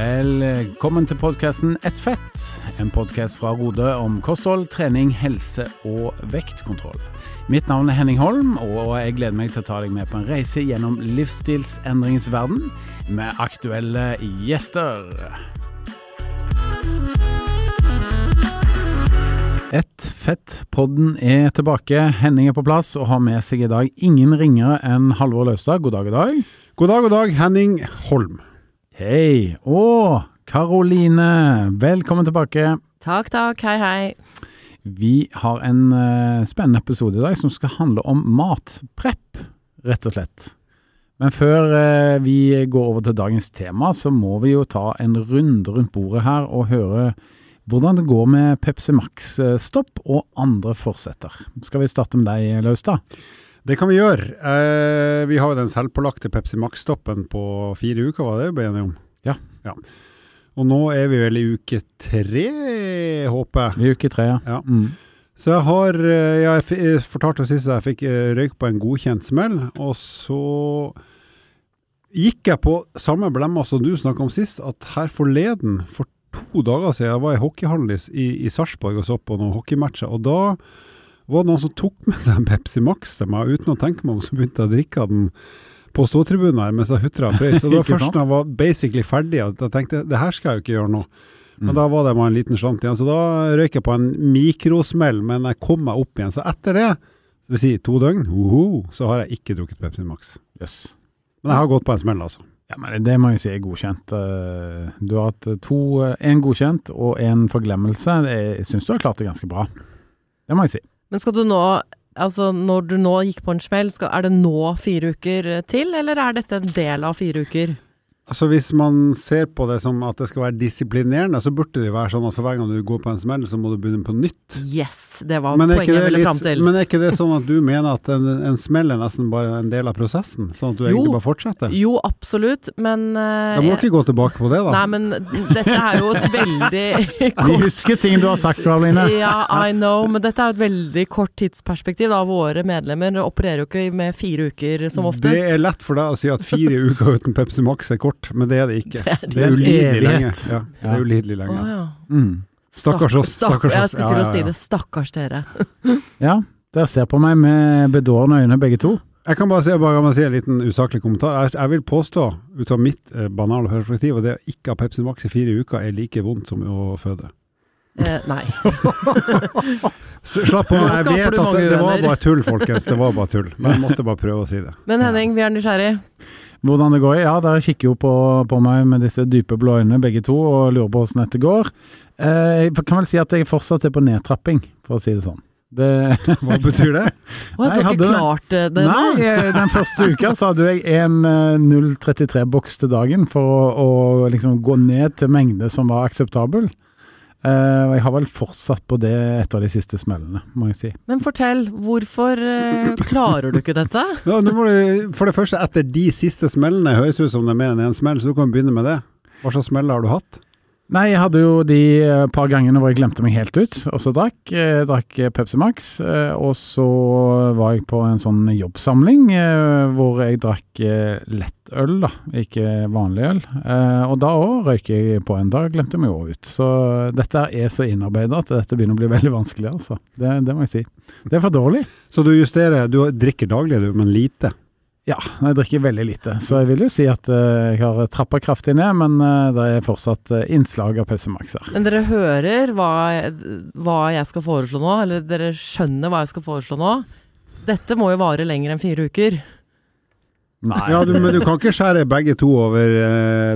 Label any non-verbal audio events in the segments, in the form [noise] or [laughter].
Velkommen til podkasten Ett fett, en podkast fra Rode om kosthold, trening, helse og vektkontroll. Mitt navn er Henning Holm, og jeg gleder meg til å ta deg med på en reise gjennom livsstilsendringens verden med aktuelle gjester. Ett fett-podden er tilbake. Henning er på plass og har med seg i dag ingen ringere enn Halvor Laustad. God dag, god dag. God dag, god dag, Henning Holm. Hei. Og Karoline, velkommen tilbake. Takk, takk. Hei, hei. Vi har en uh, spennende episode i dag som skal handle om matprepp, rett og slett. Men før uh, vi går over til dagens tema, så må vi jo ta en runde rundt bordet her og høre hvordan det går med Pepsi Max-stopp og andre forsetter. Skal vi starte med deg, Laustad? Det kan vi gjøre. Eh, vi har jo den selvpålagte Pepsi Max-stoppen på fire uker, var det vi ble enige om? Ja. ja. Og nå er vi vel i uke tre, håper jeg. I uke tre, ja. ja. Mm. Så jeg har Jeg fortalte sist at jeg fikk eh, røyk på en godkjent smell, og så gikk jeg på samme blemma som du snakka om sist, at her forleden, for to dager siden, jeg var i hockeyhallen i, i Sarpsborg og så på noen hockeymatcher, og da var det noen som tok med seg en Pepsi Max til meg, uten å tenke meg om, så begynte jeg å drikke den på ståtribunen her mens jeg hutra og frøys. [laughs] Og det var først da jeg var basically ferdig at jeg tenkte det her skal jeg jo ikke gjøre nå. Men mm. da var det bare en liten slant igjen. Så da røyk jeg på en mikrosmell, men jeg kom meg opp igjen. Så etter det, det vil si to døgn, uhu, så har jeg ikke drukket Pepsi Max. Yes. Men jeg har gått på en smell, altså. Ja, men Det må jeg si er godkjent. Eh, du har hatt to, en godkjent og en forglemmelse. Jeg syns du har klart det ganske bra. Det må jeg si. Men skal du nå Altså, når du nå gikk på en smell, er det nå fire uker til, eller er dette en del av fire uker? Altså Hvis man ser på det som at det skal være disiplinerende, så burde det jo være sånn at for hver gang du går på en smell, så må du begynne på nytt. Yes, det var poenget jeg ville fram til. Men er ikke det sånn at du mener at en, en smell er nesten bare en del av prosessen? Sånn at du jo, egentlig bare fortsetter? Jo, absolutt, men uh, Da må du ikke gå tilbake på det, da. Nei, men dette er jo et veldig [laughs] kort Vi husker ting du har sagt, Karoline. ja, I know, men dette er et veldig kort tidsperspektiv. da Våre medlemmer opererer jo ikke med fire uker som oftest. Det er lett for deg å si at fire uker uten Pepsi Max er kort kort, men det er det ikke. [laughs] Det er, det er ulidelig lenge. Ja, det er ulidelig lenge. Oh, ja. mm. Stakkars oss. Stakkars oss. Jeg skulle til å si det. Stakkars dere. [laughs] ja, dere ser på meg med bedårende øyne begge to. Jeg kan bare si, bare si en liten usaklig kommentar. Jeg, jeg vil påstå, ut av mitt eh, banale perspektiv, at det å ikke ha Pepsi Max i fire uker er like vondt som å føde. Eh, nei. [laughs] Slapp av, jeg vet at det, det, var bare tull, folkens. Det var bare tull. Men jeg måtte bare prøve å si det. Men Henning, vi er nysgjerrig. Hvordan det går? Ja, dere kikker jo på, på, meg med disse dype blå øynene begge to, og lurer på hvordan dette går. Eh, jeg kan vel si at jeg fortsatt er på nedtrapping, for å si det sånn. Det, [laughs] Hva betyr det? Å, jeg har ikke klart det nå? Nei, eh, den første uka så hadde jeg en 033-boks eh, til dagen for å, å liksom gå ned til mengde som var akseptabel. Uh, jeg har vel fortsatt på det etter de siste smellene, må jeg si. Men fortell, hvorfor uh, klarer du ikke dette? [laughs] ja, du, for det første, etter de siste smellene høres ut som det er mer enn én en smell, så du kan begynne med det. Hva slags smeller har du hatt? Nei, jeg hadde jo de eh, par gangene hvor jeg glemte meg helt ut, og så drakk. Jeg drakk Pepsi Max. Og så var jeg på en sånn jobbsamling hvor jeg drakk lettøl, da, ikke vanlig øl. Og da òg røyk jeg på en. dag, glemte meg òg ut. Så dette er så innarbeida at dette begynner å bli [laughs] veldig vanskelig, altså. Det, det må jeg si. Det er for dårlig. Så du justerer, du drikker daglig du, men lite? Ja, jeg drikker veldig lite. Så jeg vil jo si at uh, jeg har trappa kraftig ned, men uh, det er fortsatt uh, innslag av Pause Max her. Men dere hører hva, hva, jeg skal foreslå nå, eller dere skjønner hva jeg skal foreslå nå? Dette må jo vare lenger enn fire uker. Nei. Ja, du, men du kan ikke skjære begge to over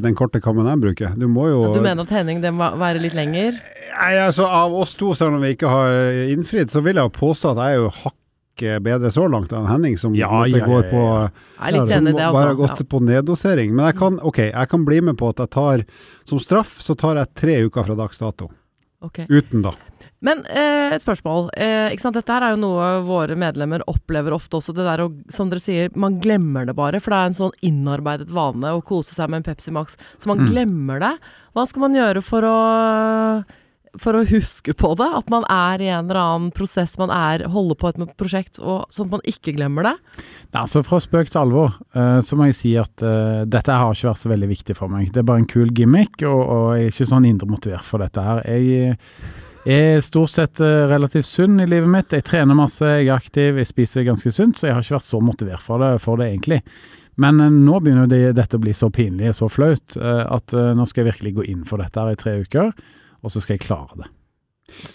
den korte kammen jeg bruker. Du må jo Du mener at Henning det må være litt lenger? Nei, altså Av oss to, selv om vi ikke har innfridd, så vil jeg jo påstå at jeg er jo hakk bedre så langt enn Henning, som ja, ja, ja, går på Jeg er litt enig i det, altså. Bare har gått på neddosering. Men jeg kan, okay, jeg kan bli med på at jeg tar Som straff så tar jeg tre uker fra dags dato. Okay. Uten, da. Men eh, spørsmål. Eh, ikke sant? Dette her er jo noe våre medlemmer opplever ofte også. Det der å, som dere sier, man glemmer det bare. For det er en sånn innarbeidet vane å kose seg med en Pepsi Max. Så man mm. glemmer det. Hva skal man gjøre for å for å huske på det? At man er i en eller annen prosess, man er, holder på et prosjekt, og, sånn at man ikke glemmer det? Altså Fra spøk til alvor, uh, så må jeg si at uh, dette har ikke vært så veldig viktig for meg. Det er bare en kul gimmick, og, og jeg er ikke sånn indre motivert for dette her. Jeg er stort sett uh, relativt sunn i livet mitt. Jeg trener masse, jeg er aktiv, jeg spiser ganske sunt, så jeg har ikke vært så motivert for det, for det egentlig. Men nå begynner det, dette å bli så pinlig og så flaut at nå skal jeg virkelig gå inn for dette her i tre uker, og så skal jeg klare det.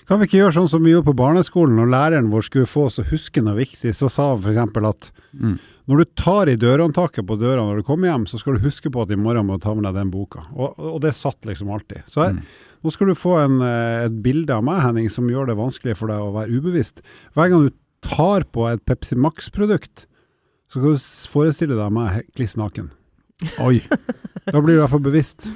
Kan vi ikke gjøre sånn som vi gjorde på barneskolen, når læreren vår skulle få oss til å huske noe viktig, så sa han f.eks. at mm. når du tar i dørhåndtaket på døra når du kommer hjem, så skal du huske på at i morgen må du ta med deg den boka. Og, og det satt liksom alltid. Så jeg, mm. Nå skal du få en, eh, et bilde av meg, Henning, som gjør det vanskelig for deg å være ubevisst. Hver gang du tar på et Pepsi Max-produkt, så skal du forestille deg meg kliss naken. [laughs] Oi. da blir du i hvert fall bevisst.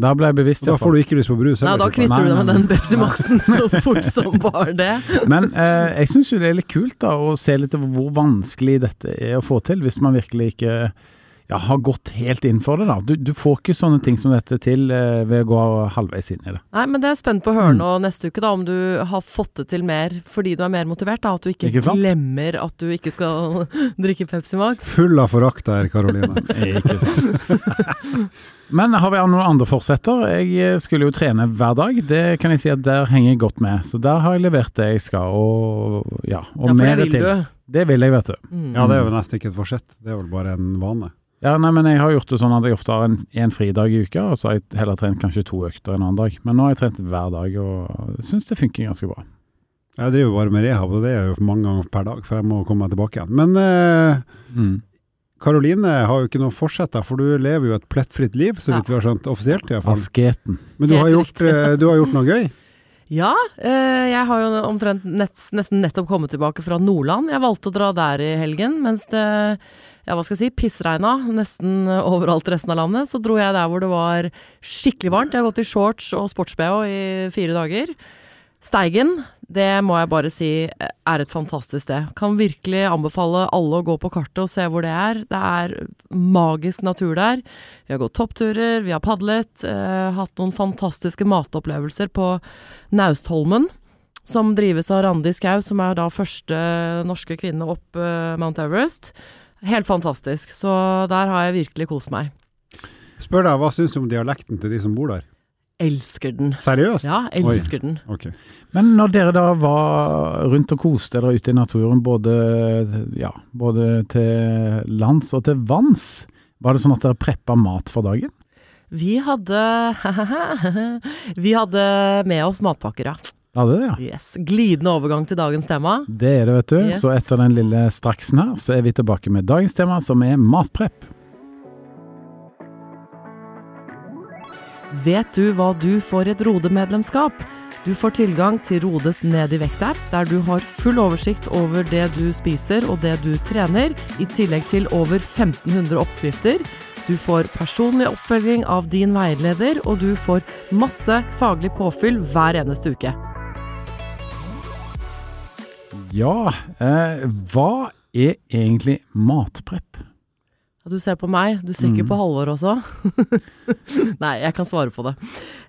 Da ble jeg bevisst. Da får du ikke lyst på brus. Nei, da kvitter du deg med den Pepsi Max-en så fort som bare det. [laughs] Men eh, jeg syns jo det er litt kult da å se litt hvor vanskelig dette er å få til, hvis man virkelig ikke ja, har gått helt inn for det. da. Du, du, får ikke sånne ting som dette til eh, ved å gå halvveis inn i det. Nei, men det er spent på å høre mm. nå neste uke, da, om du har fått det til mer fordi du er mer motivert. da, At du ikke, ikke glemmer at du ikke skal [laughs] drikke Pepsi Max. Full av forakt der, Karoline. [laughs] ikke sant. [laughs] men har vi noen andre forsetter? Jeg eh, skulle jo trene hver dag. Det kan jeg si at der henger jeg godt med. Så der har jeg levert det jeg skal, og ja, og ja, mer til. Du. Det vil jeg, vet du. Mm. Ja, det er jo nesten ikke et forsett. Det er vel bare en vane. Ja, nei, men jeg har gjort det sånn at jeg ofte har en, en fridag i uka, og så har jeg heller trent kanskje to økter en annen dag. Men nå har jeg trent hver dag, og syns det funker ganske bra. Jeg driver bare med rehab, og det er jo mange ganger per dag, for jeg må komme meg tilbake igjen. Men Karoline eh, mm. har jo ikke noe fortsett, for du lever jo et plettfritt liv, så vidt ja. vi har skjønt. Offisielt, iallfall. Asketen. Men du har, gjort, eh, du har, gjort, noe gøy? [laughs] Ja, eh, jeg har jo omtrent nett, nesten nettopp kommet tilbake fra Nordland. Jeg valgte å dra der i helgen, mens det ja, hva skal jeg si, pissregna nesten overalt resten av landet. Så dro jeg der hvor det var skikkelig varmt. Jeg har gått i shorts og sports-BH i fire dager. Steigen, det må jeg bare si er et fantastisk sted. Kan virkelig anbefale alle å gå på kartet og se hvor det er. Det er magisk natur der. Vi har gått toppturer, vi har padlet, eh, hatt noen fantastiske matopplevelser på Naustholmen som drives av Randi Skau, som er da første norske kvinne opp uh, Mount Everest. Helt fantastisk. Så der har jeg virkelig kost meg. Spør deg, hva syns du om dialekten til de som bor der? Elsker den. Seriøst? Ja, elsker Oi. den. Okay. Men når dere da var rundt og koste dere ute i naturen, både, ja, både til lands og til vanns, var det sånn at dere preppa mat for dagen? Vi hadde [laughs] Vi hadde med oss matpakker, ja. Ja, det er det, ja. Yes. Glidende overgang til dagens tema. Det er det, vet du. Yes. Så etter den lille straksen her, så er vi tilbake med dagens tema, som er matprepp. Vet du hva du får i et Rode-medlemskap? Du får tilgang til Rodes Ned i vekt-app, der du har full oversikt over det du spiser og det du trener, i tillegg til over 1500 oppskrifter. Du får personlig oppfølging av din veileder, og du får masse faglig påfyll hver eneste uke. Ja, eh, hva er egentlig matprepp? Du ser på meg, du ser ikke mm. på Halvor også? [laughs] Nei, jeg kan svare på det.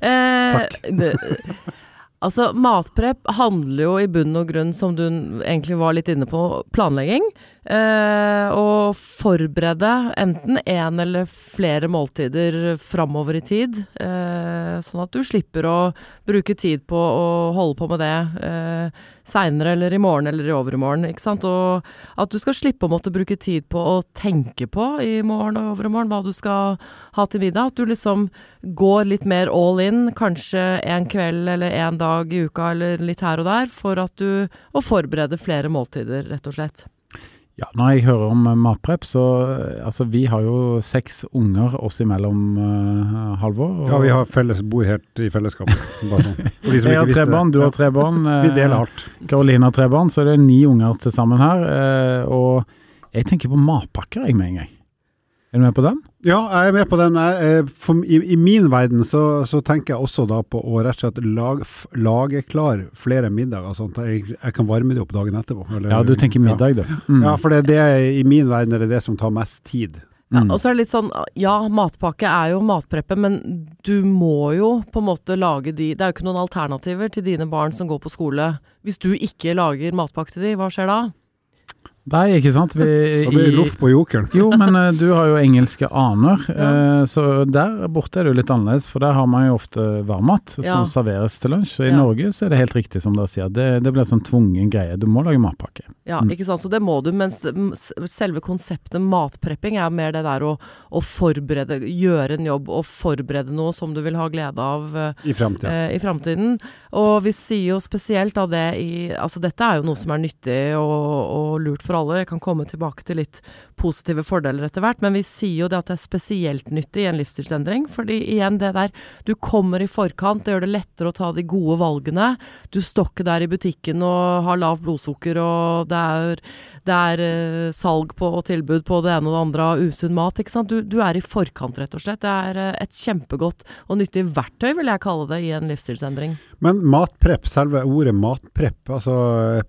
Eh, Takk. [laughs] Altså, matprepp handler jo i bunn og grunn, som du egentlig var litt inne på, planlegging. Eh, og forberede enten én eller flere måltider framover i tid. Eh, sånn at du slipper å bruke tid på å holde på med det eh, seinere eller i morgen eller i overmorgen. ikke sant? Og at du skal slippe å måtte bruke tid på å tenke på i morgen og overmorgen hva du skal ha til middag. At du liksom går litt mer all in, kanskje en kveld eller en dag i uka eller litt her og der, for at du å forberede flere måltider, rett og slett. Ja, når jeg hører om eh, matprep, så eh, altså vi har jo seks unger oss imellom, uh, Halvor. Ja, vi har felles, bor helt i fellesskap. Bare sånn. [laughs] jeg har tre barn, du har tre barn. vi deler alt. Karoline har tre barn, så det er ni unger til sammen her. Uh, og jeg tenker på matpakker, jeg, med en gang. Er du med på den? Ja, jeg er med på den. Jeg, for, i, i, min verden så, så, tenker jeg også da på å rett og slett lage, lage klar flere middager, sånn at jeg, jeg, kan varme det opp dagen etterpå. Eller, ja, du tenker middag, ja. du. Mm. Ja, for det, det, i min verden er det det som tar mest tid. Ja, Mm. og så er det litt sånn, ja, matpakke er jo matpreppe, men du må jo på en måte lage de Det er jo ikke noen alternativer til dine barn som går på skole. Hvis du ikke lager matpakke til de, hva skjer da? Nei, ikke sant. Vi, Da blir det loff på jokeren. Jo, men eh, du har jo engelske aner, [laughs] Ja. eh, så der borte er det jo litt annerledes, for der har man jo ofte varmmat Ja. som serveres til lunsj. Så i Ja. Norge så er det helt riktig som dere sier, det, det blir en sånn tvungen greie. Du må lage matpakke. Ja, Mm. ikke sant, så det må du, mens selve konseptet matprepping er mer det der å, å forberede, gjøre en jobb og forberede noe som du vil ha glede av eh, I fremtiden. eh, i framtiden. Og vi sier jo spesielt av det i Altså dette er jo noe som er nyttig og, og lurt for alle. Jeg kan komme tilbake til litt positive fordeler etter hvert, men vi sier jo det at det er spesielt nyttig i en livsstilsendring. Fordi igjen det der, du kommer i forkant, det gjør det lettere å ta de gode valgene. Du står ikke der i butikken og har lavt blodsukker og det er, det er eh, salg på og tilbud på det ene og det andre av usunn mat. ikke sant? Du, du er i forkant, rett og slett. Det er eh, et kjempegodt og nyttig verktøy, vil jeg kalle det, i en livsstilsendring. Men matprepp, selve ordet matprepp, altså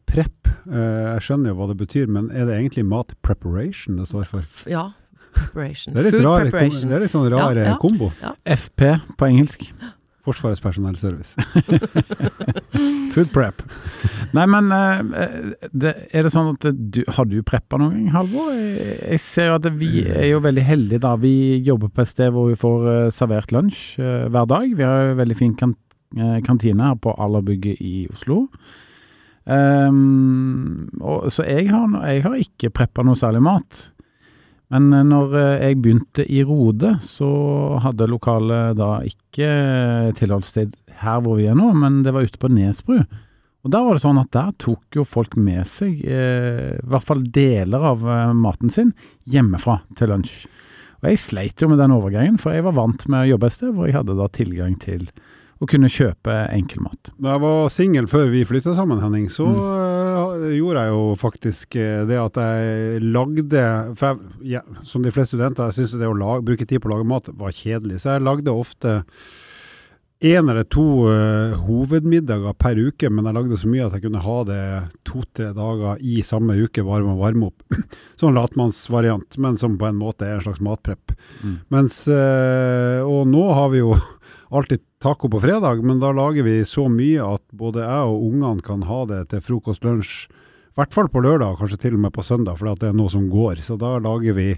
prepp, eh, jeg skjønner jo hva det betyr, men er det egentlig mat preparation det står for? Ja. Preparation. Det er litt, Food rar, preparation. det er litt sånn rar Ja, ja. kombo. FP på engelsk. Forsvarets personellservice. [laughs] Food prep. Nei, men eh, det, er det sånn at du Har du preppa noen gang, Halvor? Jeg, ser jo at vi er jo veldig heldige, da. Vi jobber på et sted hvor vi får eh, servert lunsj eh, hver dag. Vi har jo veldig fin eh, kantine her på Allerbygget i Oslo. Ehm, og, så jeg har, jeg har ikke preppa noe særlig mat. Men eh, når eh, jeg begynte i Rode, så hadde lokalet da ikke tilholdssted her hvor vi er nå, men det var ute på Nesbru. Og der var det sånn at der tok jo folk med seg eh, i hvert fall deler av eh, maten sin hjemmefra til lunsj. Og jeg sleit jo med den overgangen, for jeg var vant med å jobbe et sted hvor jeg hadde da tilgang til å kunne kjøpe enkelmat. Da jeg var singel før vi flytta sammen, Henning, så eh, gjorde jeg jo faktisk eh, det at jeg lagde For jeg, ja, som de fleste studenter, jeg syns det å lage, bruke tid på å lage mat var kjedelig. Så jeg lagde ofte én eller to uh, hovedmiddager per uke, men jeg lagde så mye at jeg kunne ha det to-tre dager i samme uke, bare med å varme opp. [clears throat] sånn latmannsvariant, men som på en måte er en slags matprepp. Mm. Mens uh, Og nå har vi jo [laughs] alltid taco på fredag, men da lager vi så mye at både jeg og ungene kan ha det til frokost, lunsj, i hvert fall på lørdag, kanskje til og med på søndag, for det er noe som går. Så da lager vi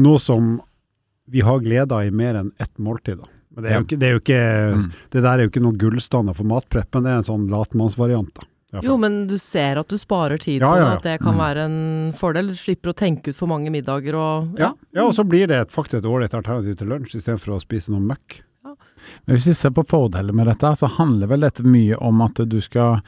noe som vi har glede av i mer enn ett måltid. da. Men det er jo ikke, det, er jo ikke, Mm. det der er jo ikke noen gullstander for matprepp, men det er en sånn latmannsvariant. da. Jo, men du ser at du sparer tid Ja, på ja, det, ja. at det kan Mm. være en fordel. Du slipper å tenke ut for mange middager og Ja, ja, og så blir det et, faktisk et ålreit alternativ til lunsj, istedenfor å spise noe møkk. Men hvis vi ser på fordeler med dette, så handler vel dette mye om at du skal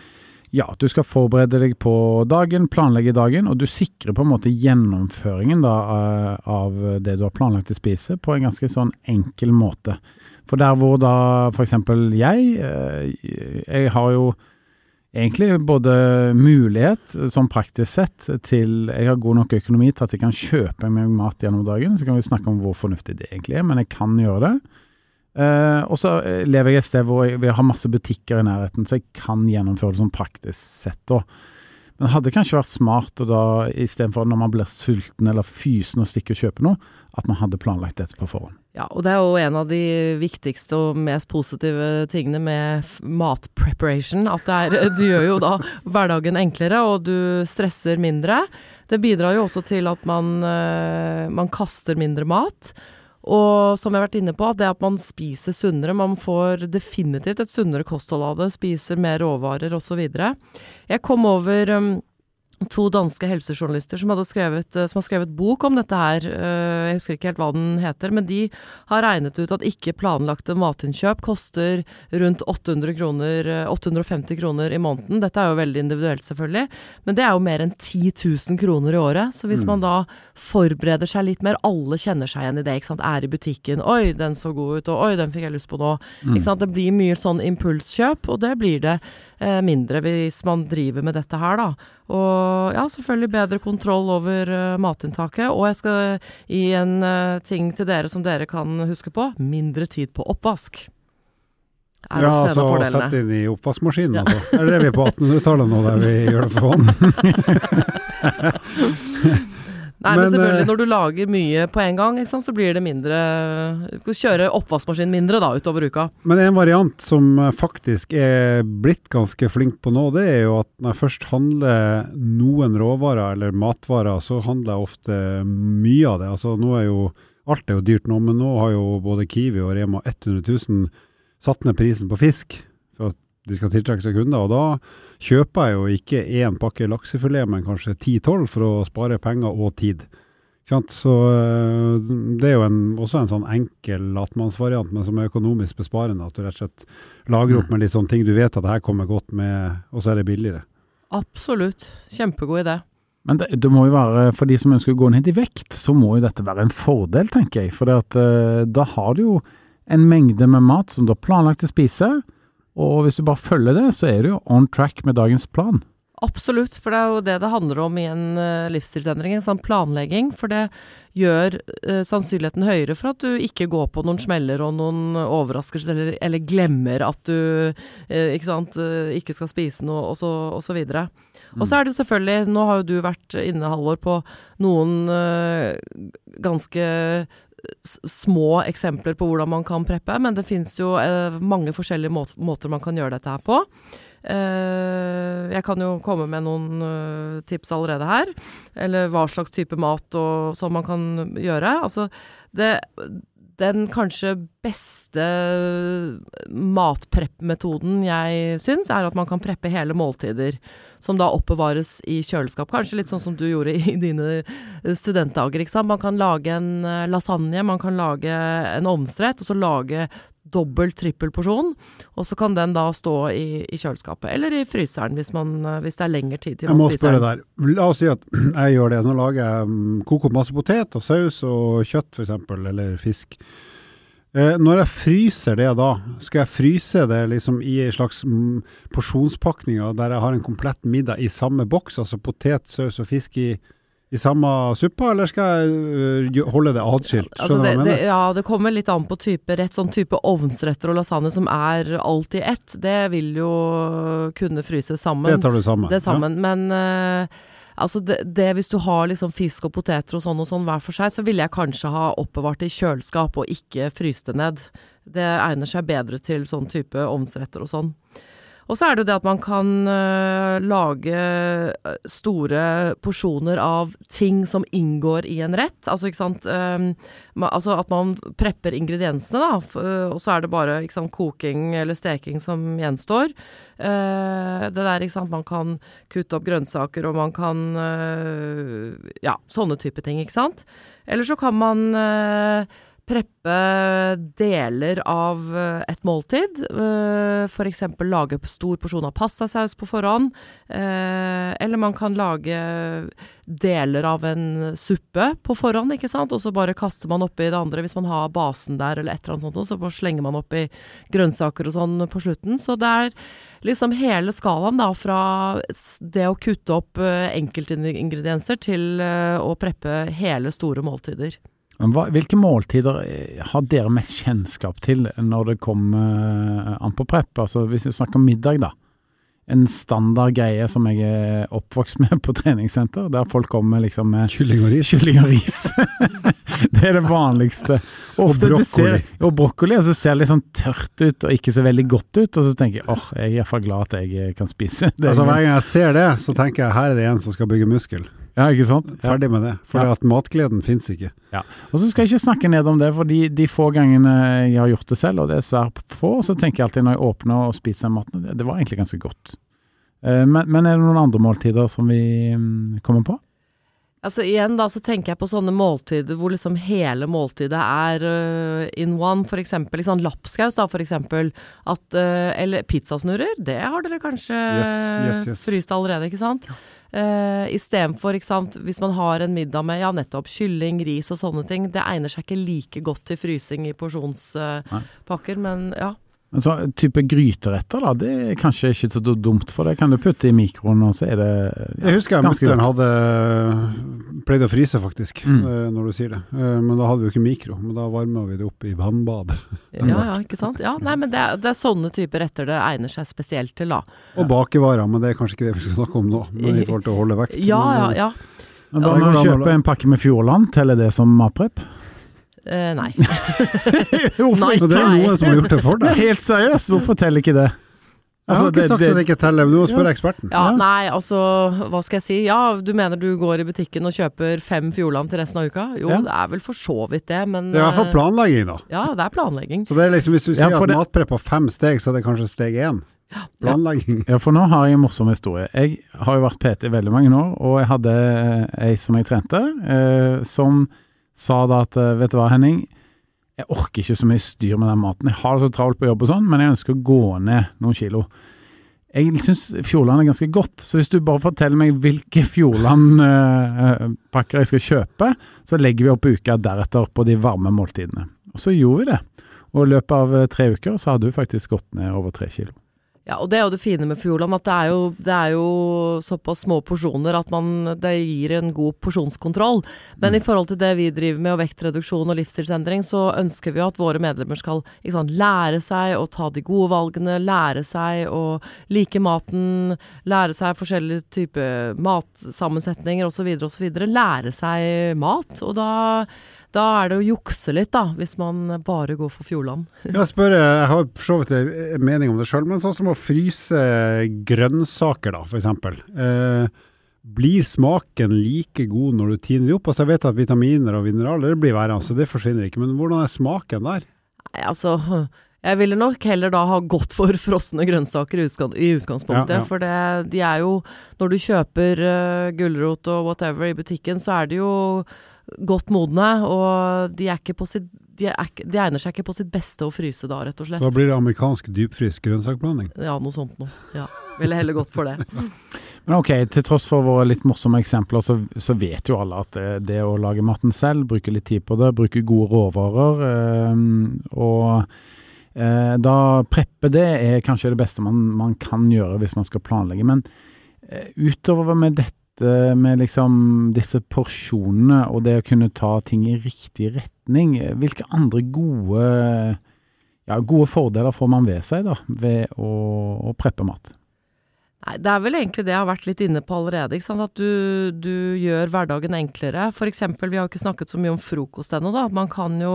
ja, du skal forberede deg på dagen, planlegge dagen, og du sikrer på en måte gjennomføringen da, eh, av det du har planlagt å spise, på en ganske sånn enkel måte. For der hvor da f.eks. jeg, eh, jeg har jo egentlig både mulighet, sånn praktisk sett, til Jeg har god nok økonomi til at jeg kan kjøpe meg mat gjennom dagen. Så kan vi snakke om hvor fornuftig det egentlig er, men jeg kan gjøre det. Eh, og så eh, lever jeg et sted hvor vi har masse butikker i nærheten, så jeg kan gjennomføre det sånn praktisk sett. da. Men det hadde kanskje vært smart og da, istedenfor når man blir sulten eller fysen og stikker og kjøper noe, at man hadde planlagt dette på forhånd. Ja, og det er jo en av de viktigste og mest positive tingene med matpreparation. At det er, [laughs] du gjør jo da hverdagen enklere, og du stresser mindre. Det bidrar jo også til at man, eh, man kaster mindre mat. Og som jeg har vært inne på, det at man spiser sunnere. Man får definitivt et sunnere kosthold av det. Spiser mer råvarer osv. Jeg kom over um, to danske helsejournalister som, skrevet, eh, som har skrevet bok om dette her. Eh, Jeg husker ikke helt hva den heter, men de har regnet ut at ikke planlagte matinnkjøp koster rundt 800 kroner, eh, 850 kroner i måneden. Dette er jo veldig individuelt, selvfølgelig, men det er jo mer enn 10 000 kroner i året. Så hvis Mm. man da forbereder seg litt mer, alle kjenner seg igjen i det, ikke sant. Er i butikken, oi, den så god ut, og oi, den fikk jeg lyst på nå. Mm. Ikke sant? Det blir mye sånn impulskjøp, og det blir det eh, mindre hvis man driver med dette her, da. Og ja, selvfølgelig bedre kontroll over eh, matinntaket. Og jeg skal gi en eh, ting til dere som dere kan huske på. Mindre tid på oppvask. Er Ja, altså av inn i oppvaskmaskinen, Ja. altså. Eller er vi på 1800-tallet nå, der vi gjør det for hånd? [laughs] [laughs] Nei, men, Men, selvfølgelig, eh, når du lager mye på en gang, sant, så blir det mindre Du skal kjøre oppvaskmaskin mindre da, utover uka. Men en variant som eh, faktisk er blitt ganske flink på nå, det er jo at når jeg først handler noen råvarer eller matvarer, så handler jeg ofte mye av det. Altså nå er jo Alt er jo dyrt nå, men nå har jo både Kiwi og Rema 100 000 satt ned prisen på fisk de skal tiltrekke seg kunder. Og da kjøper jeg jo ikke én pakke laksefilet, men kanskje 10-12 for å spare penger og tid. Så øh, det er jo en, også en sånn enkel latmannsvariant, men som er økonomisk besparende. At du rett og slett lager opp med litt sånne ting du vet at det her kommer godt med, og så er det billigere. Absolutt. Kjempegod idé. Men det, det må jo være, for de som ønsker å gå ned i vekt, så må jo dette være en fordel, tenker jeg. For uh, da har du jo en mengde med mat som du har planlagt å spise, og hvis du bare følger det, så er du jo on track med dagens plan. Absolutt, for det er jo det det handler om i en uh, livsstilsendring, en sånn planlegging. For det gjør uh, sannsynligheten høyere for at du ikke går på noen smeller og noen overraskelser, eller, eller glemmer at du uh, ikke, sant, ikke skal spise noe, og så, og så videre. Og så er det jo selvfølgelig, nå har jo du vært inne, Halvor, på noen ganske små eksempler på hvordan man kan preppe, men det finnes jo eh, mange forskjellige må måter man kan gjøre dette her på. Eh, jeg kan jo komme med noen uh, tips allerede her. Eller hva slags type mat og, som man kan gjøre. Altså, det, den kanskje beste matprepp-metoden jeg syns, er at man kan preppe hele måltider. Som da oppbevares i kjøleskap. Kanskje litt sånn som du gjorde i dine studentdager. Man kan lage en lasagne, man kan lage en omstrett, og så lage dobbel, trippel porsjon. Og så kan den da stå i, i kjøleskapet, eller i fryseren hvis, man, hvis, det er lengre tid til man spiser den. Jeg må spørre der. La oss si at [clears throat] jeg gjør det. Nå lager jeg um, koker opp masse potet og saus og kjøtt f.eks., eller fisk. Eh, når jeg fryser det da, skal jeg fryse det liksom i en slags porsjonspakning der jeg har en komplett middag i samme boks, altså potet, saus og fisk i i samme suppa, eller skal jeg uh, holde det atskilt? Altså det, det, ja, det kommer litt an på type rett. Sånn type ovnsretter og lasagne som er alt i ett, det vil jo kunne fryse sammen. Det tar du sammen. Det sammen. Ja. Men uh, altså det, det, hvis du har liksom fisk og poteter og sånn og sånn hver for seg, så ville jeg kanskje ha oppbevart det i kjøleskap og ikke fryst det ned. Det egner seg bedre til sånn type ovnsretter og sånn. Og så er det jo det at man kan uh, lage eh, store porsjoner av ting som inngår i en rett. Altså, ikke sant um, ma Altså at man prepper ingrediensene, da. Uh, og så er det bare ikke sant, koking eller steking som gjenstår. Uh, det der, ikke sant. Man kan kutte opp grønnsaker, og man kan Ja, sånne type ting, ikke sant. Eller så kan man preppe deler av eh, et måltid. Eh, F.eks. lage stor porsjon av pastasaus på forhånd. Eh, eller man kan lage deler av en suppe på forhånd, ikke sant. Og så bare kaster man oppi det andre hvis man har basen der eller et eller annet sånt. Så slenger man oppi grønnsaker og sånn på slutten. Så det er liksom hele skalaen da, fra det å kutte opp enkeltingredienser til å preppe hele store måltider. Hva, hvilke måltider eh, har dere mest kjennskap til når det kommer eh, an på prep? Altså Hvis vi snakker om middag, da. En standard greie som jeg er oppvokst med på treningssenter, der folk kommer liksom med Kylling og ris. Kylling og ris. [laughs] det er det vanligste. Og brokkoli. Ser, og brokkoli, og så ser det litt sånn tørt ut og ikke så veldig godt ut, og så tenker jeg åh, jeg er iallfall glad at jeg kan spise. Det altså Hver gang jeg ser det, så tenker jeg her er det en som skal bygge muskel. Ja, ikke sant? Ferdig med det. For ja. at matgleden fins ikke. Ja. Og så skal jeg ikke snakke ned om det, for de, de, få gangene jeg har gjort det selv, og det er svært få, så tenker jeg alltid når jeg åpner og spiser maten, det, det var egentlig ganske godt. Uh, men, men, er det noen andre måltider som vi um, kommer på? Altså Igjen da, så tenker jeg på sånne måltider hvor liksom hele måltidet er uh, in one. For eksempel liksom lapskaus, da, for eksempel. At, uh, eller pizzasnurrer. Det har dere kanskje yes, yes, yes. fryst allerede, ikke sant? Uh, Istedenfor, hvis man har en middag med ja, nettopp kylling, ris og sånne ting. Det egner seg ikke like godt til frysing i porsjonspakker, uh, men ja. En sånn type gryteretter, da, det er kanskje ikke så dumt, for det kan du putte i mikroen, og så er det ja, Jeg husker jeg mutter'n hadde pleid å fryse, faktisk, mm. Eh, når du sier det. Eh, men da hadde vi jo ikke mikro, men da varma vi det opp i vannbadet. ja, ja, ikke sant. Ja, nei, men det er, det er, sånne typer retter det egner seg spesielt til, da. Og bakevarer, men det er kanskje ikke det vi skal snakke om nå, men i forhold til å holde vekt. Ja, ja, ja. Men Ja, Hva det går med å an å kjøpe en pakke med Fjordland? Teller det som matprep? Eh, nei. [laughs] Hvorfor ikke? Det er noen som har gjort det for deg. Helt seriøst, hvorfor teller ikke det? Jeg har Altså, ikke det- sagt det- at det ikke teller, men du må spørre eksperten. Ja, Ja. nei, altså, hva skal jeg si. Ja, du mener du går i butikken og kjøper fem Fjordland til resten av uka? Jo, Ja. det er vel for så vidt det, men Det er i hvert fall eh, planlegging, da. Ja, det er planlegging. Så det er liksom, hvis du sier at det- matprep har fem steg, så er det kanskje steg én. Planlegging. Ja, for nå har jeg en morsom historie. Jeg har jo vært PT i veldig mange år, og jeg hadde eh, ei som jeg trente, eh, som sa da at eh, vet du hva, Henning, jeg orker ikke så mye styr med den maten. Jeg har det så travelt på jobb og sånn, men jeg ønsker å gå ned noen kilo. Jeg syns Fjordland er ganske godt, så hvis du bare forteller meg hvilke Fjordland-pakker jeg skal kjøpe, så legger vi opp uka deretter på de varme måltidene. Og så gjorde vi det. Og i løpet av eh, tre uker så hadde du faktisk gått ned over tre kilo. Ja, og det er jo det fine med Fjordland, at det er jo, det er jo såpass små porsjoner at man, det gir en god porsjonskontroll. Men i forhold til det vi driver med, og vektreduksjon og livsstilsendring, så ønsker vi jo at våre medlemmer skal sant, lære seg å ta de gode valgene, lære seg å like maten, lære seg forskjellige typer matsammensetninger osv., osv. Lære seg mat. Og da, da er det å jukse litt, da, hvis man bare går for Fjordland. [laughs] Jeg spør, jeg har for så vidt en mening om det sjøl, men sånn som å fryse grønnsaker, da, eksempel. Eh, blir smaken like god når du tiner de opp? Altså, jeg vet at vitaminer og mineraler blir værende, så det forsvinner ikke. Men hvordan er smaken der? Nei, altså Jeg ville nok heller da ha gått for [laughs] frosne grønnsaker i, utgangspunktet. Ja, ja. For det, de er jo Når du kjøper uh, gulrot og whatever i butikken, så er det jo godt modne, og de er ikke på sitt de, er, ikke- de egner seg ikke på sitt beste å fryse da, rett og slett. Da blir det amerikansk dypfryst grønnsakblanding. Ja, noe sånt noe. Ja. Ville heller gått for det. [laughs] Men ok, til tross for våre litt morsomme eksempler, så, så vet jo alle at det, det å lage maten selv, bruke litt tid på det, bruke gode råvarer, øh, og eh, da preppe det er kanskje det beste man, man kan gjøre hvis man skal planlegge. Men eh, utover med dette med liksom disse porsjonene og det å kunne ta ting i riktig retning, eh, hvilke andre gode, ja, gode fordeler får man ved seg da, ved å, å preppe mat? Nei, det er vel egentlig det jeg har vært litt inne på allerede. At du, du gjør hverdagen enklere. Eksempel, vi har ikke snakket så mye om frokost ennå. Man kan jo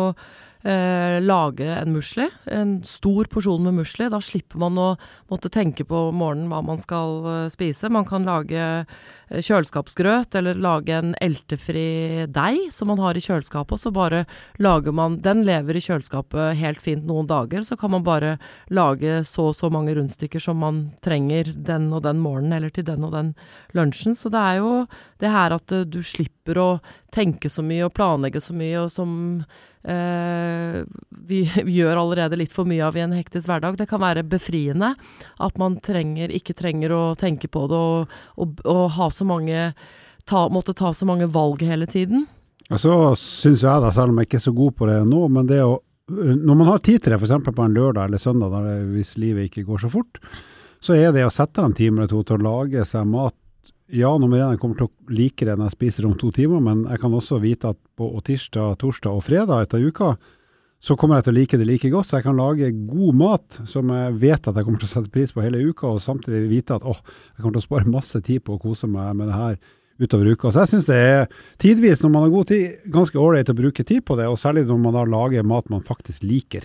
eh, lage en musli. En stor porsjon med musli. Da slipper man å måtte tenke på morgenen hva man skal eh, spise. Man kan lage eh, kjøleskapsgrøt, eller lage en eltefri deig som man har i kjøleskapet. Og så bare lager man Den lever i kjøleskapet helt fint noen dager. Så kan man bare lage så og så mange rundstykker som man trenger den og den morgenen, eller til den og den lunsjen. Så det er jo det her at eh, du slipper å tenke så mye og planlegge så mye, og som eh, vi, [laughs] vi gjør allerede litt for mye av i en hektisk hverdag. Det kan være befriende at man trenger, ikke trenger å tenke på det og, og, og mange ta, måtte ta så mange valg hele tiden. Og så syns jeg, da, selv om jeg ikke er så god på det nå, men det å Når man har tid til det, f.eks. på en lørdag eller søndag, hvis livet ikke går så fort, så er det å sette en time eller to til å lage seg mat Ja, nummer én, jeg kommer til å like det når jeg spiser om to timer, men jeg kan også vite at på tirsdag, torsdag og fredag etter uka, så kommer jeg til å like det like godt. Så jeg kan lage god mat som jeg vet at jeg kommer til å sette pris på hele uka, og samtidig vite at åh, jeg kommer til å spare masse tid på å kose meg med det her utover uka. Så jeg syns det er tidvis, når man har god tid, ganske ålreit å bruke tid på det, og særlig når man da lager mat man faktisk liker.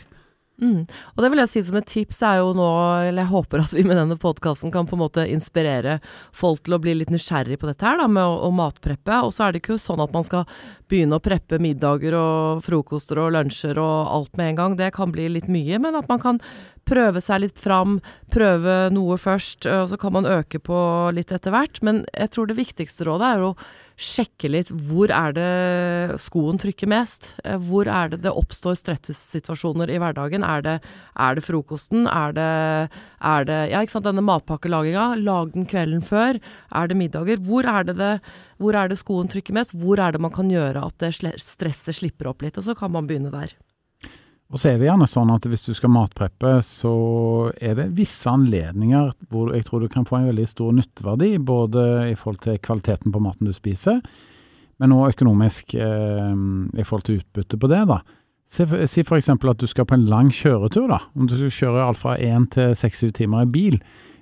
Mm. Og det vil jeg si som et tips er jo nå, eller jeg håper at vi med denne podkasten kan på en måte inspirere folk til å bli litt nysgjerrig på dette her, da, med å, å matpreppe. Og så er det ikke sånn at man skal begynne å preppe middager og frokoster og lunsjer og alt med en gang. Det kan bli litt mye, men at man kan prøve seg litt fram, prøve noe først, og så kan man øke på litt etter hvert. Men jeg tror det viktigste rådet er å sjekke litt hvor er det skoen trykker mest. Eh, Hvor er det det oppstår stresssituasjoner i hverdagen. Er det, er det frokosten? Er det, er det Ja, ikke sant, denne matpakkelaginga. Lag den kvelden før. Er det middager? Hvor er det, hvor er det skoen trykker mest? Hvor er det man kan gjøre at stresset slipper opp litt? Og så kan man begynne der. Og så er det gjerne sånn at hvis du skal matpreppe, så er det visse anledninger hvor jeg tror du kan få en veldig stor nytteverdi, både i forhold til kvaliteten på maten du spiser, men òg økonomisk eh, i forhold til utbytte på det. da. Si si eksempel at du skal på en lang kjøretur, da. Om du skal kjøre alt fra én til seks-syv timer i bil.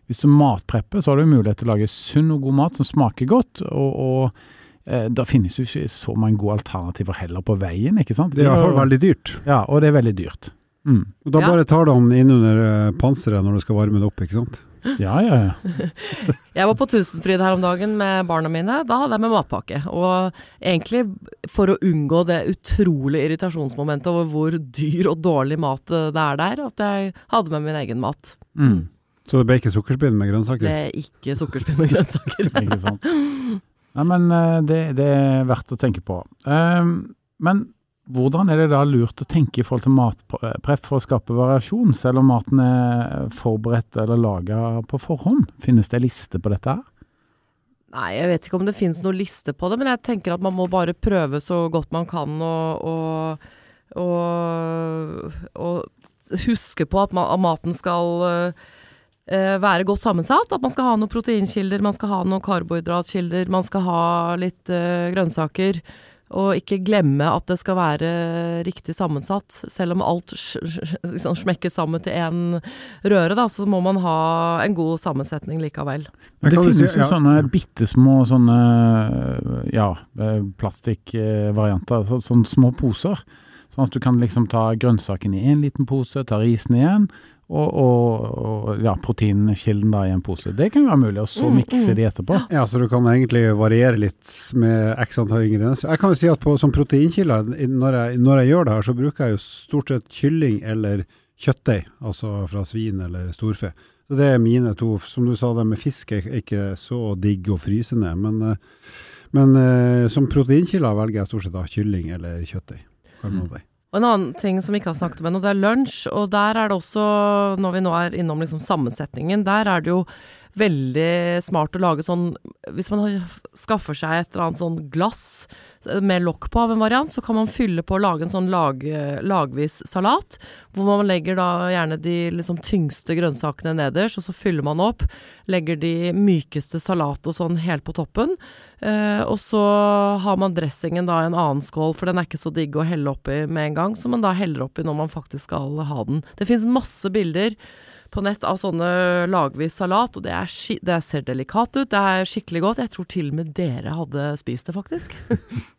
Hvis du matprepper, så har du mulighet til å lage sunn og god mat som smaker godt, og, og det finnes jo ikke så mange gode alternativer heller på veien, ikke sant? Det er i hvert fall Vi har jo- veldig dyrt. Ja, og det er veldig dyrt. Mm. Og da Ja. bare tar du den innunder uh, panseret når du skal varme det opp, ikke sant? Ja, ja, ja. [laughs] Jeg var på Tusenfryd her om dagen med barna mine. Da hadde jeg med matpakke. Og egentlig for å unngå det utrolige irritasjonsmomentet over hvor dyr og dårlig mat eh, det er der, at jeg hadde med min egen mat. Mm. Så det ble ikke sukkerspinn med grønnsaker? Det er ikke sukkerspinn med grønnsaker. Ikke sant. [laughs] Nei, men eh, det, det er verdt å tenke på. Um, men hvordan er det da lurt å tenke i forhold til matpreff for å skape variasjon, selv om maten er forberedt eller laga på forhånd? Finnes det liste på dette her? Nei, jeg vet ikke om det finnes noen liste på det, men jeg tenker at man må bare prøve så godt man kan og, og, og, og huske på at, at maten skal eh, være godt sammensatt. At man skal ha noen proteinkilder, man skal ha noen karbohydratkilder, man skal ha litt uh, grønnsaker. Og ikke glemme at det skal være riktig sammensatt. Selv om alt liksom smekkes sammen til én røre, da, så må man ha en god sammensetning likevel. Men det finnes jo ja. sånne bitte små sånne ja, eh, plastikkvarianter, sånne små poser. Sånn at du kan liksom ta grønnsaken i én liten pose, ta risen i en, og, og, og ja, proteinkilden da i en pose. Det kan være mulig, og så Mm, mikse mm. de etterpå. Ja, så du kan egentlig variere litt med x antall ingredienser. Jeg kan jo si at på, som proteinkilder, når når jeg gjør det her, så bruker jeg jo stort sett kylling eller kjøttdeig, altså fra svin eller storfe. Så det er mine to. Som du sa, det med fisk er ikke så digg å fryse ned, men, eh, men eh, som proteinkilder velger jeg stort sett da kylling eller kjøttdeig. Karbonadeig. Og en annen ting som vi ikke har snakket om ennå, det er lunsj. Og der er det også, når vi nå er innom liksom sammensetningen, der er det jo veldig smart å lage sånn Hvis man skaffer seg et eller annet sånn glass med lokk på av en variant, så kan man fylle på og lage en sånn lag, lagvis salat. Hvor man legger da gjerne de liksom tyngste grønnsakene nederst, og så fyller man opp. Legger de mykeste salat og sånn helt på toppen. Eh, og så har man dressingen da i en annen skål, for den er ikke så digg å helle oppi med en gang, som man da heller oppi når man faktisk skal ha den. Det finnes masse bilder på nett av sånne lagvis salat, og det, er det ser delikat ut, det er skikkelig godt. Jeg tror til og med dere hadde spist det, faktisk. [laughs]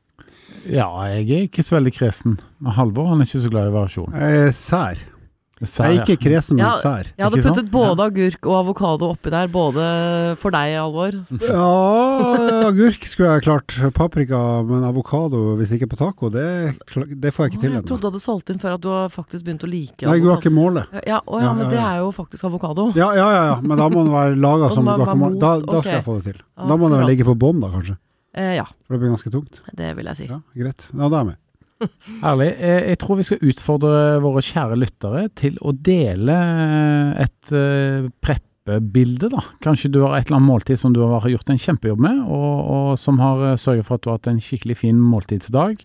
Ja, jeg er ikke så veldig kresen. Halvor han er ikke så glad i variasjon. Er sær. Sær, Jeg er ikke kresen, men sær. Jeg hadde Ikke sant? puttet både agurk og avokado oppi der, både for deg, Alvor. Ja, agurk skulle jeg klart. Paprika, men avokado, hvis ikke på taco, det, det får jeg ikke til jeg trodde du hadde solgt inn før at du har faktisk begynt å like Nei, jeg har ikke målet. Ja, å, ja, Ja, men det er jo faktisk avokado. Ja, ja, ja, ja, men da må den være laga [laughs] som guacamole. Da, da skal jeg få det til. Da må den ligge på bånn, da, kanskje. Eh, ja, For det blir ganske tungt. det vil jeg si. Ja, greit. Ja, da er jeg med. Herlig. Eh, Jeg tror vi skal utfordre våre kjære lyttere til å dele eh, et eh, preppebilde, da. Kanskje du har et eller annet måltid som du har gjort en kjempejobb med, og, og som har sørget for at du har hatt en skikkelig fin måltidsdag.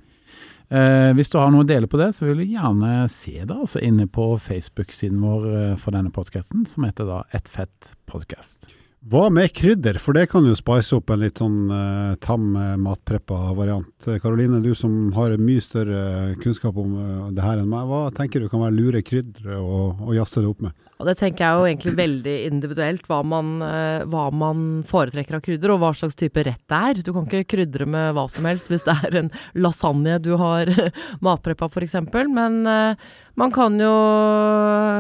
Eh, hvis du har noe å dele på det, så vil vi gjerne se det altså inne på Facebook-siden vår for denne podkasten, som heter da Et fett podkast. Hva med krydder, for det kan jo spice opp en litt sånn uh, tam uh, matpreppa variant. Eh, Karoline, du som har mye større kunnskap om uh, det her enn meg, hva tenker du kan være lure krydder å å jazze det opp med? Og det tenker jeg jo egentlig veldig individuelt, hva man, eh, hva man foretrekker av krydder, og hva slags type rett det er. Du kan ikke krydre med hva som helst hvis det er en lasagne du har [laughs] matpreppa f.eks., men eh, man kan jo,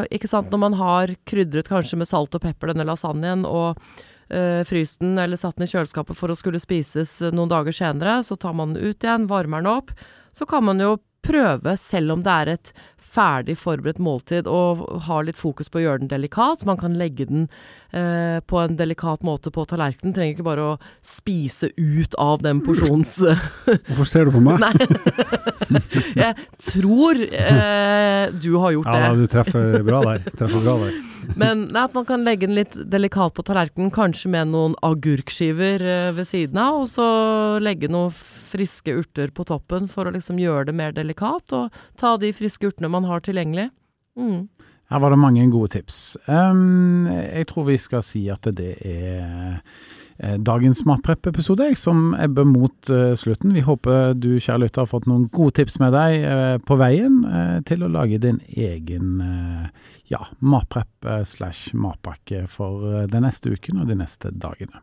ikke sant, når man har krydret kanskje med salt og pepper denne lasagnen, og eh, fryst den eller satt den i kjøleskapet for å skulle spises noen dager senere, så tar man den ut igjen, varmer den opp, så kan man jo prøve, selv om det er et ferdig forberedt måltid, og har litt fokus på å gjøre den delikat, så man kan legge den eh, på en delikat måte på tallerkenen. Trenger ikke bare å spise ut av den porsjons... [laughs] Hvorfor ser du på meg? Nei. [laughs] jeg tror eh, du har gjort Ja, det. du treffer bra der. Treffer bra der. Men nei, at man kan legge den litt delikat på tallerkenen, kanskje med noen agurkskiver eh, ved siden av, og så legge noen friske urter på toppen for å liksom gjøre det mer delikat, og ta de friske urtene man har tilgjengelig. Mm. Her var det mange gode tips. Um, jeg tror vi skal si at det er eh, dagens matprep-episode som ebber mot eh, slutten. Vi håper du, kjære lytter, har fått noen gode tips med deg eh, på veien til å lage din egen ja, matprep slash matpakke for den neste uken og de neste dagene.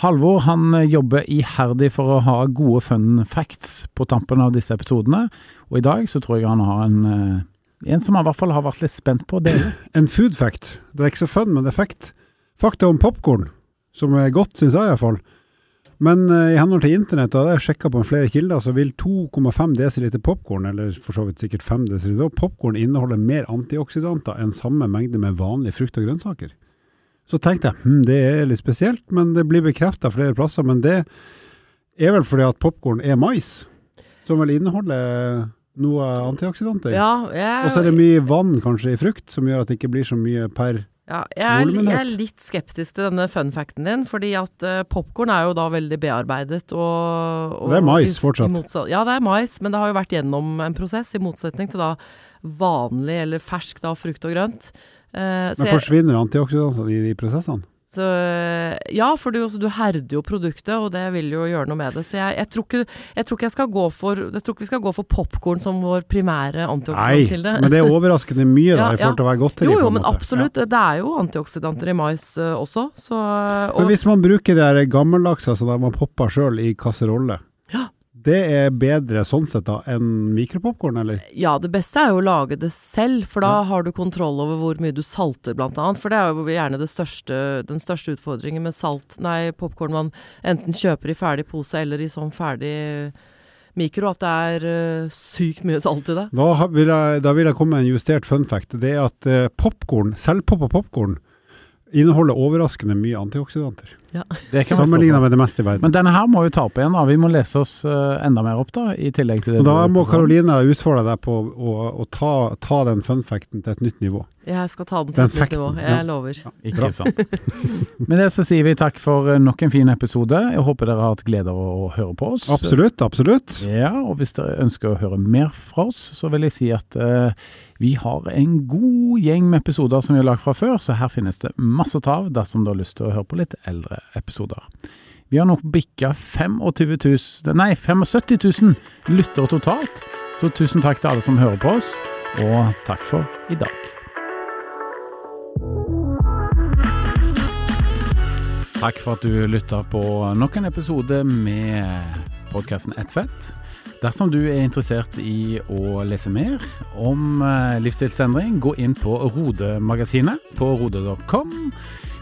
Halvor han eh, jobber iherdig for å ha gode fun facts på tampen av disse episodene, og i dag så tror jeg han har en, eh, en som han i hvert fall har vært litt spent på å dele. [clears throat] En food fact. Det er ikke så fun, men det er fact. Fakta om popkorn, som er godt, syns jeg iallfall. Men uh, i henhold til internett, og det jeg sjekka på flere kilder, så vil 2,5 dl popkorn, eller for så vidt sikkert 5 dl popkorn, inneholde mer antioksidanter enn samme mengde med vanlige frukt og grønnsaker. Så tenkte jeg hm, det er litt spesielt, men det blir bekrefta flere plasser. Men det er vel fordi at popkorn er mais, som vel inneholder noe antioksidanter. Ja, jeg, Og så er det mye vann kanskje i frukt, som gjør at det ikke blir så mye per Ja, jeg, er, jeg er litt skeptisk til denne fun facten din, fordi at uh, popkorn er jo da veldig bearbeidet og, og Det er mais fortsatt. Motsatt, ja, det er mais, men det har jo vært gjennom en prosess, i motsetning til da vanlig eller fersk da frukt og grønt. Eh, så Men forsvinner antioksidanter i de prosessene? Så ja, for du, du herder jo produktet, og det vil jo gjøre noe med det. Så jeg, jeg, tror, ikke, jeg tror ikke jeg for Jeg tror ikke vi skal gå for popkorn som vår primære antioksidantkilde. men det er overraskende mye da, [laughs] Ja, i forhold til å være godteri. Jo, jo, en men absolutt. absolutt. Det er jo antioksidanter i mais uh, også, så og, Men hvis man bruker der altså som man popper sjøl i kasserolle, Ja. Det er bedre sånn sett da enn mikropopkorn, eller? Ja, det beste er jo å lage det selv, for da Ja. har du kontroll over hvor mye du salter, blant annet. For det er jo gjerne det største, den største utfordringen med salt, nei, popkorn man enten kjøper i ferdig pose eller i sånn ferdig mikro, at det er uh, sykt mye salt i det. Da vil jeg, da vil jeg komme med en justert fun fact. Det er at uh, popkorn, selvpoppa popkorn, inneholder overraskende mye antioksidanter. Det kan vi stå Sammenligna med det meste i verden. Men denne her må vi ta opp igjen, da. Vi må lese oss eh, enda mer opp, da, i tillegg til det Og da må Karolina utfordre deg på å, å ta, ta den fun facten til et nytt nivå. Jeg skal ta den Den til et nytt nivå, nivå, ja. jeg lover. Ikke sant. Med det så sier vi takk for eh, nok en fin episode. Jeg håper dere har hatt glede av å høre på oss. Absolutt, absolutt. Ja, og hvis dere ønsker å høre mer fra oss, så vil jeg si at uh, vi har en god gjeng med episoder som vi har lagd fra før, så her finnes det masse å ta av dersom du har lyst til å høre på litt eldre episoder. Vi har nok bikka 25 000, nei 75 000 lyttere totalt, så tusen takk til alle som hører på oss, og takk for i dag. Takk for at du lytta på nok en episode med podkasten Ett fett. Dersom du er interessert i å lese mer om eh, livsstilsendring, gå inn på Rode-magasinet på rode.com.